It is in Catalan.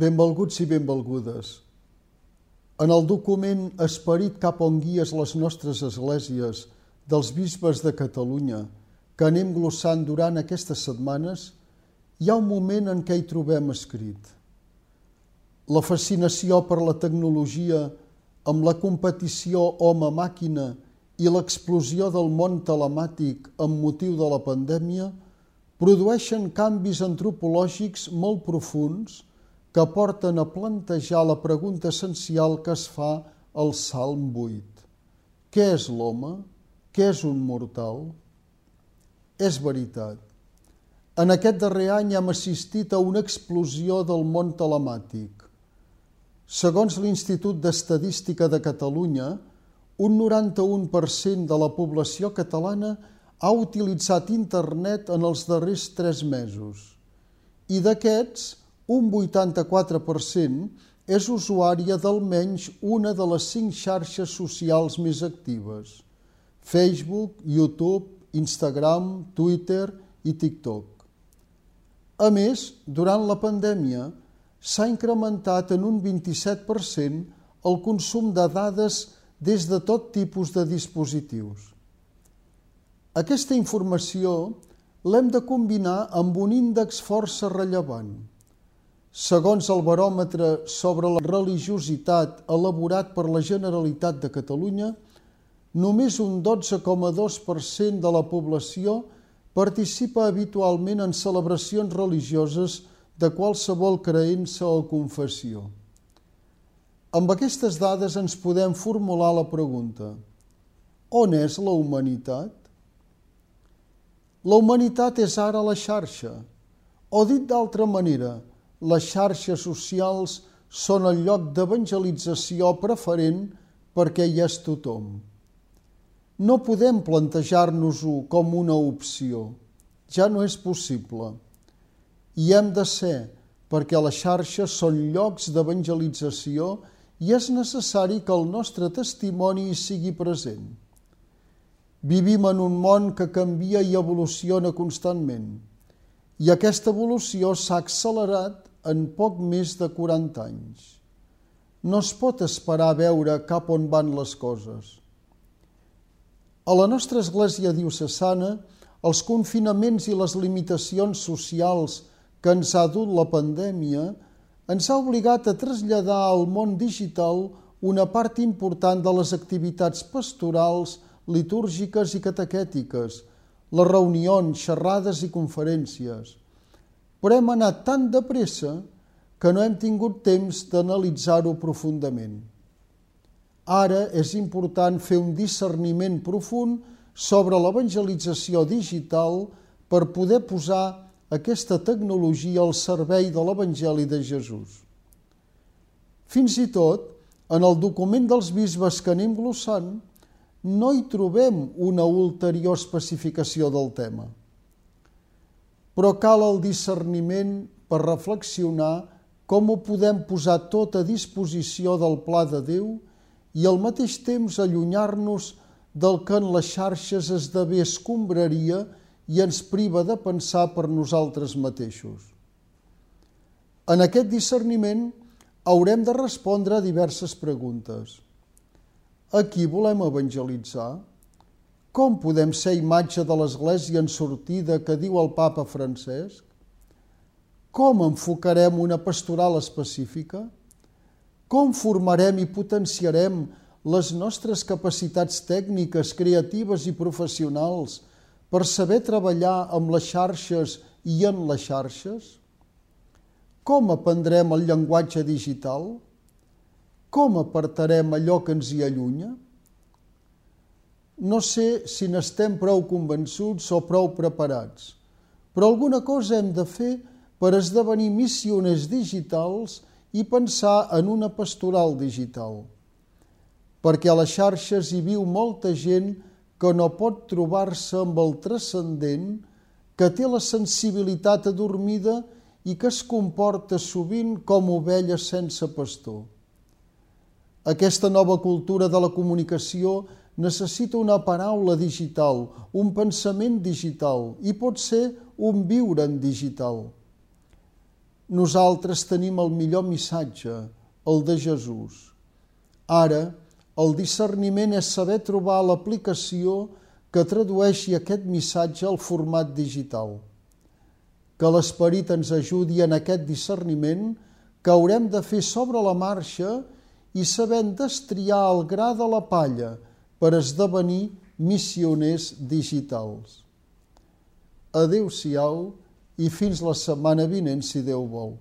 Benvolguts i benvolgudes. En el document Esperit cap on guies les nostres esglésies dels bisbes de Catalunya, que anem glossant durant aquestes setmanes, hi ha un moment en què hi trobem escrit. La fascinació per la tecnologia amb la competició home-màquina i l'explosió del món telemàtic amb motiu de la pandèmia produeixen canvis antropològics molt profuns que porten a plantejar la pregunta essencial que es fa al Salm 8. Què és l'home? Què és un mortal? És veritat. En aquest darrer any hem assistit a una explosió del món telemàtic. Segons l'Institut d'Estadística de Catalunya, un 91% de la població catalana ha utilitzat internet en els darrers tres mesos i d'aquests, un 84% és usuària d'almenys una de les cinc xarxes socials més actives – Facebook, YouTube, Instagram, Twitter i TikTok. A més, durant la pandèmia s'ha incrementat en un 27% el consum de dades des de tot tipus de dispositius. Aquesta informació l'hem de combinar amb un índex força rellevant. Segons el baròmetre sobre la religiositat elaborat per la Generalitat de Catalunya, només un 12,2% de la població participa habitualment en celebracions religioses de qualsevol creença o confessió. Amb aquestes dades ens podem formular la pregunta on és la humanitat? La humanitat és ara la xarxa, o dit d'altra manera, les xarxes socials són el lloc d'evangelització preferent perquè hi és tothom. No podem plantejar-nos-ho com una opció. Ja no és possible. I hem de ser, perquè les xarxes són llocs d'evangelització i és necessari que el nostre testimoni hi sigui present. Vivim en un món que canvia i evoluciona constantment i aquesta evolució s'ha accelerat en poc més de 40 anys. No es pot esperar a veure cap on van les coses. A la nostra església diocesana, els confinaments i les limitacions socials que ens ha dut la pandèmia ens ha obligat a traslladar al món digital una part important de les activitats pastorals litúrgiques i catequètiques, les reunions, xerrades i conferències. Però hem anat tan de pressa que no hem tingut temps d'analitzar-ho profundament. Ara és important fer un discerniment profund sobre l'evangelització digital per poder posar aquesta tecnologia al servei de l'Evangeli de Jesús. Fins i tot, en el document dels bisbes que anem glossant, no hi trobem una ulterior especificació del tema. Però cal el discerniment per reflexionar com ho podem posar tot a disposició del pla de Déu i al mateix temps allunyar-nos del que en les xarxes esdevé escombraria i ens priva de pensar per nosaltres mateixos. En aquest discerniment haurem de respondre a diverses preguntes – a qui volem evangelitzar? Com podem ser imatge de l'Església en sortida que diu el papa Francesc? Com enfocarem una pastoral específica? Com formarem i potenciarem les nostres capacitats tècniques, creatives i professionals per saber treballar amb les xarxes i en les xarxes? Com aprendrem el llenguatge digital? Com apartarem allò que ens hi allunya? No sé si n'estem prou convençuts o prou preparats, però alguna cosa hem de fer per esdevenir missioners digitals i pensar en una pastoral digital. Perquè a les xarxes hi viu molta gent que no pot trobar-se amb el transcendent, que té la sensibilitat adormida i que es comporta sovint com ovella sense pastor. Aquesta nova cultura de la comunicació necessita una paraula digital, un pensament digital i pot ser un viure en digital. nosaltres tenim el millor missatge, el de Jesús. Ara, el discerniment és saber trobar l'aplicació que tradueixi aquest missatge al format digital. Que l'Esperit ens ajudi en aquest discerniment que haurem de fer sobre la marxa i sabent destriar el gra de la palla per esdevenir missioners digitals. Adéu-siau i fins la setmana vinent, si Déu vol.